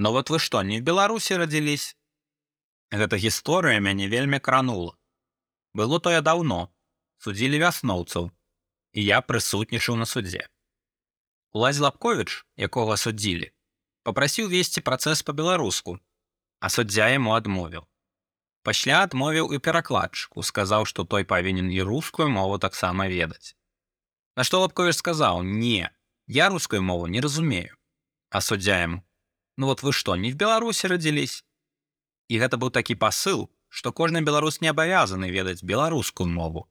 Ну вот вы што, не в Беларусі радзіліся? Гэта гісторыя мяне вельмі кранула. Было тое даўно, судзілі вясноўцаў, і я прысутнічаў на судзе. Улазь Лапковіч, якога суддзілі, попрасіў весці працэс па-беларуску, а суддзя яму адмовіў. Пасля адмовіў і перакладчыку, сказаў, што той павінен і рускую мову таксама ведаць. На што Лапковіч сказаў: не, я рускую мову не разумею, а суддзя яму Ну вот вы што, не в Беларусі радзіліся? І гэта быў такі пасыл, што кожны беларус не абавязаны ведаць беларускую мову,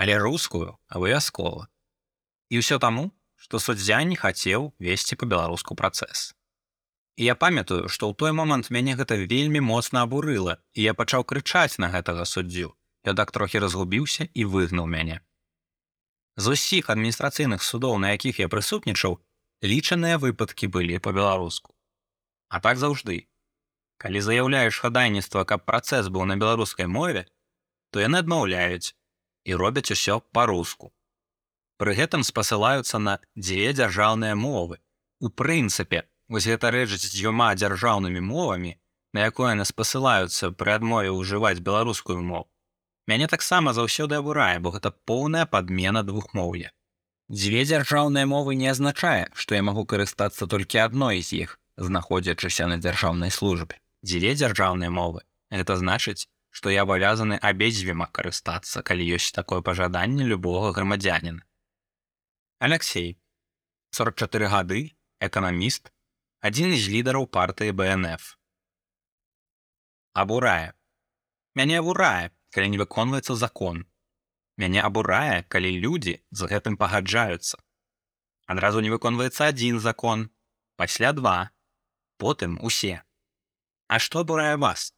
але рускую абавязкова. І ўсё таму, што суддзя не хацеў весці па-беларуску працэс. І я памятаю, што ў той момант мяне гэта вельмі моцна абурыла, і я пачаў крычаць на гэтага суддзю. Я так трохі разгубіўся і выгнаў мяне. З усіх адміністрацыйных судоў, на якіх я прысутнічаў, лічаныя выпадкі былі па-беларуску. А так заўжды. Калі заяўляеш хадайніцтва, каб працэс быў на беларускай мове, то яны адмаўляюць і робяць усё па-руску. Пры гэтым спасылаюцца на дзве дзяржаўныя мовы. У прынцыпе, вось гэта рэч з дзвюма дзяржаўнымі мовамі, на якое яны спасылаюцца пры адмове ўжываць беларускую мову. Мяне таксама заўсёды абурае, бо гэта поўная падмена двухмоўя. Дзве дзяржаўныя мовы не азначае, што я магу карыстацца толькі адной з іх, знаходзячыся на дзяржаўнай службе. Дзве дзяржаўныя мовы? Это значыць што я абавязаны абедзвіма карыстацца калі ёсць такое пажаданне любога грамадзяніна. Алексей 44 гады эканаміст адзін з лідараў партыі бнф абурае. Мяне абурае калі не выконваецца закон. Мяне абурае калі людзі з гэтым пагаджаюцца. Адразу не выконваецца адзін закон пасля два потым усе. А што бурае вас?